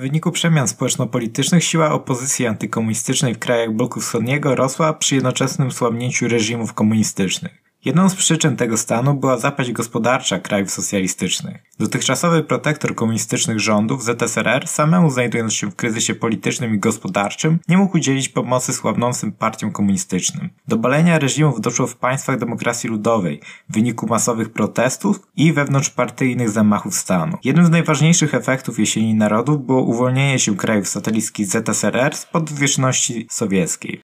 W wyniku przemian społeczno-politycznych siła opozycji antykomunistycznej w krajach bloku wschodniego rosła przy jednoczesnym słabnięciu reżimów komunistycznych. Jedną z przyczyn tego stanu była zapaść gospodarcza krajów socjalistycznych. Dotychczasowy protektor komunistycznych rządów ZSRR, samemu znajdując się w kryzysie politycznym i gospodarczym, nie mógł udzielić pomocy słabnącym partiom komunistycznym. Do balenia reżimów doszło w państwach demokracji ludowej w wyniku masowych protestów i wewnątrzpartyjnych zamachów stanu. Jednym z najważniejszych efektów jesieni narodów było uwolnienie się krajów satelickich ZSRR spod wieczności sowieckiej.